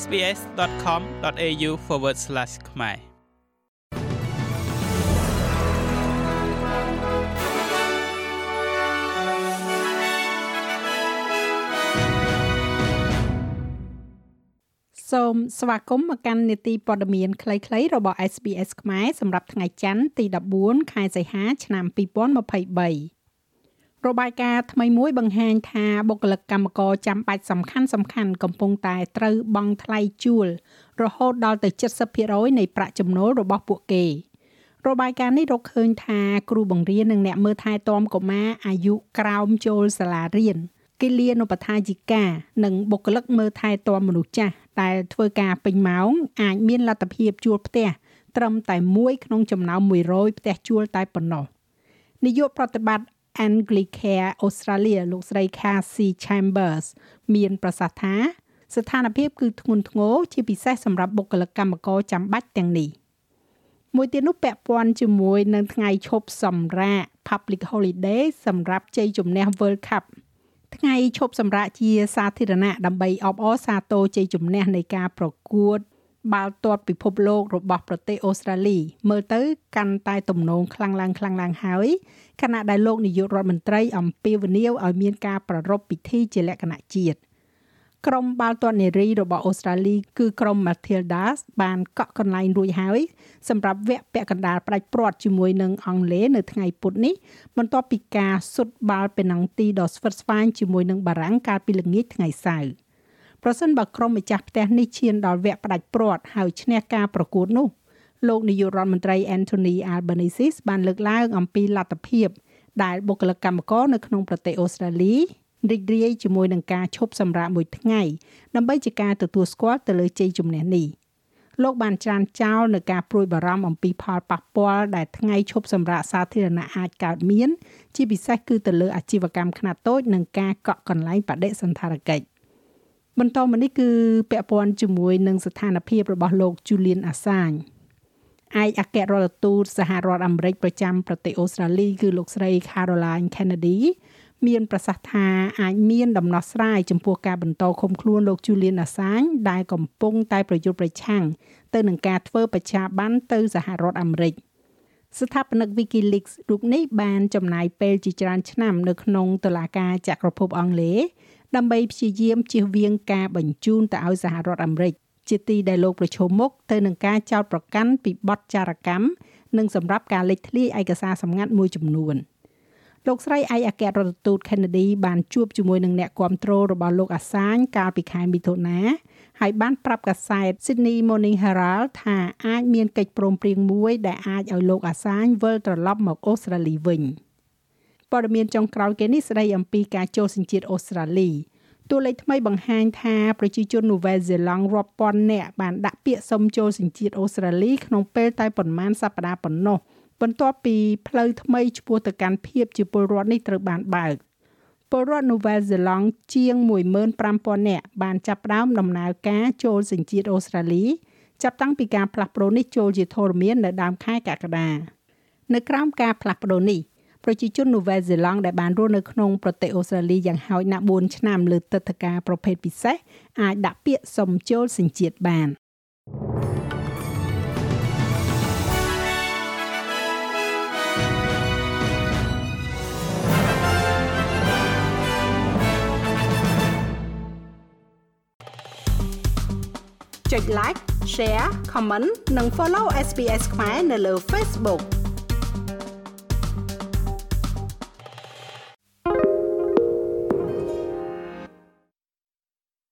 sbs.com.au/ ខ្មែរសូមស្វាគមន៍មកកាន់នេតិព័ត៌មានខ្លីៗរបស់ SBS ខ្មែរសម្រាប់ថ្ងៃច័ន្ទទី14ខែសីហា ឆ្នាំ2023 របាយការណ៍ថ្មីមួយបង្ហាញថាបុគ្គលិកកម្មករចាំបាច់សំខាន់សំខាន់កំពុងតែត្រូវបង់ថ្លៃជួល រហូតដល់ទៅ70%នៃប្រាក់ចំណូលរបស់ពួកគេរបាយការណ៍នេះរកឃើញថាគ្រូបង្រៀននិងអ្នកមើលថែទាំកុមារអាយុក្រោមចូលសាលារៀនគិលានុបដ្ឋាយិកានិងបុគ្គលិកមើលថែទាំមនុស្សចាស់ដែលធ្វើការពេញម៉ោងអាចមានលទ្ធភាពជួលផ្ទះត្រឹមតែមួយក្នុងចំណោម100ផ្ទះជួលតែប៉ុណ្ណោះនាយកប្រតិបត្តិ Anglicare Australia លោកស្រី Cassie Chambers មានប្រសាសន៍ថា ស្ថានភាពគឺធ្ងន់ធ្ងរជាពិសេសសម្រាប់បុគ្គលិកកម្មករចាំបាច់ទាំងនេះមួយទៀតនោះពាក់ព័ន្ធជាមួយនឹងថ្ងៃឈប់សម្រាក Public Holiday សម្រាប់ជ័យជំនះ World Cup ថ្ងៃឈប់សម្រាកជាសាធារណៈដើម្បីអបអរសាទរជ័យជំនះនៃការប្រកួត បាល់ទាត់ពិភពលោករបស់ប្រទេសអូស្ត្រាលី មើលទៅកាន់តែទំនងខ្លាំងឡើងខ្លាំងឡើងហើយខណៈដែលលោកនាយករដ្ឋមន្ត្រីអំពាវនាវឲ្យមានការប្រារព្ធពិធីជាលក្ខណៈជាតិក្រុមបាល់ទាត់នារីរបស់អូស្ត្រាលីគឺក្រុម Matildas បានកក់កន្លែងរួចហើយសម្រាប់វគ្គពាក់កណ្ដាលផ្ដាច់ព្រាត់ជាមួយនឹងអង់គ្លេសនៅថ្ងៃពុធនេះបន្ទាប់ពីការសុទ្ធបាល់ពេណាល់ទីដ៏ស្វិតស្វាញជាមួយនឹងបារាំងកាលពីល្ងាចថ្ងៃសៅរ៍ ប្រសិនបើក្រុមម្ចាស់ផ្ទះនេះឈានដល់វគ្គផ្ដាច់ព្រាត់ហើយឈ្នះការប្រកួតនោះលោកនាយករដ្ឋមន្ត្រី Anthony Albanese បានលើកឡើងអំពីលទ្ធភាព ដែលបុគ្គលិកកម្មករនៅក្នុងប្រទេសអូស្ត្រាលីរីករាយជាមួយនឹងការឈប់សម្រាកមួយថ្ងៃដើម្បីជាការទទួលស្គាល់ទៅលើជ័យជំនះនេះលោកបានច្រានចោលនៅការព្រួយបារម្ភអំពីផលប៉ះពាល់ដែលថ្ងៃឈប់សម្រាកសាធារណៈអាចកើតមាន ជាពិសេសគឺទៅលើអាជីវកម្មខ្នាតតូចនិងការកក់កន្លែងបដិសណ្ឋារកិច្ច បន្តមកនេះគឺពាក់ព័ន្ធជាមួយនឹងស្ថានភាពរបស់លោក Julian Assange ឯកអគ្គរដ្ឋទូតសហរដ្ឋអាមេរិកប្រចាំប្រទេសអូស្ត្រាលីគឺលោកស្រី Caroline Kennedy មានប្រសាសន៍ថាអាចមានដំណោះស្រាយចំពោះការបន្តឃុំខ្លួនលោក Julian Assange ដែលកំពុងតែប្រយុទ្ធប្រឆាំងទៅនឹងការធ្វើបច្ចាប័នទៅសហរដ្ឋអាមេរិកស្ថាបនិក WikiLeaks រូបនេះបានចំណាយពេលជាច្រើនឆ្នាំនៅក្នុងតុលាការចក្រភពអង់គ្លេស ដើម្បីព្យាយាមជៀសវាងការបញ្ជូនទៅឲ្យសហរដ្ឋអាមេរិកជាទីដែលលោកប្រឈមមុខទៅនឹងការចោទប្រកាន់ពីបទចារកម្មនិងសម្រាប់ការលេចធ្លាយឯកសារសម្ងាត់មួយចំនួនលោកស្រីឯកអគ្គរដ្ឋទូត Kennedy បានជួបជាមួយនឹងអ្នកគាំទ្ររបស់លោកអាសាញកាលពីខែមិថុនាហើយបានប្រាប់កាសែត Sydney Morning Herald ថាអាចមានកិច្ចព្រមព្រៀងមួយដែលអាចឲ្យលោកអាសាញវិលត្រឡប់មកអូស្ត្រាលីវិញ ព័ត៌មានចុងក្រោយគេនេះស្ដីអំពីការចូលសញ្ជាតិអូស្ត្រាលីតួលេខថ្មីបង្ហាញថាប្រជាជននូវែលសេឡង់រាប់ពាន់នាក់បានដាក់ពាក្យសុំចូលសញ្ជាតិអូស្ត្រាលីក្នុងពេលតែប៉ុន្មានសប្តាហ៍ប៉ុណ្ណោះបន្ទាប់ពីផ្លូវថ្មីឆ្ពោះទៅកាន់ភាពជាពលរដ្ឋនេះត្រូវបានបើកពលរដ្ឋនូវែលសេឡង់ជាង15000នាក់បានចាប់ផ្ដើមដំណើរការចូលសញ្ជាតិអូស្ត្រាលីចាប់តាំងពីការផ្លាស់ប្ដូរនេះចូលជាធរមាននៅដើមខែកក្កដានៅក្រោមការផ្លាស់ប្ដូរនេះ ប្រជាជននូវែលសេឡង់ដែលបានរស់នៅក្នុងប្រទេសអូស្ត្រាលីយ៉ាងហោចណាស់4ឆ្នាំលើទឹកធការប្រភេទពិសេសអាចដាក់ពាក្យសុំចូលសញ្ជាតិបានចុច like share comment និង follow SPS ខ្មែរនៅលើ Facebook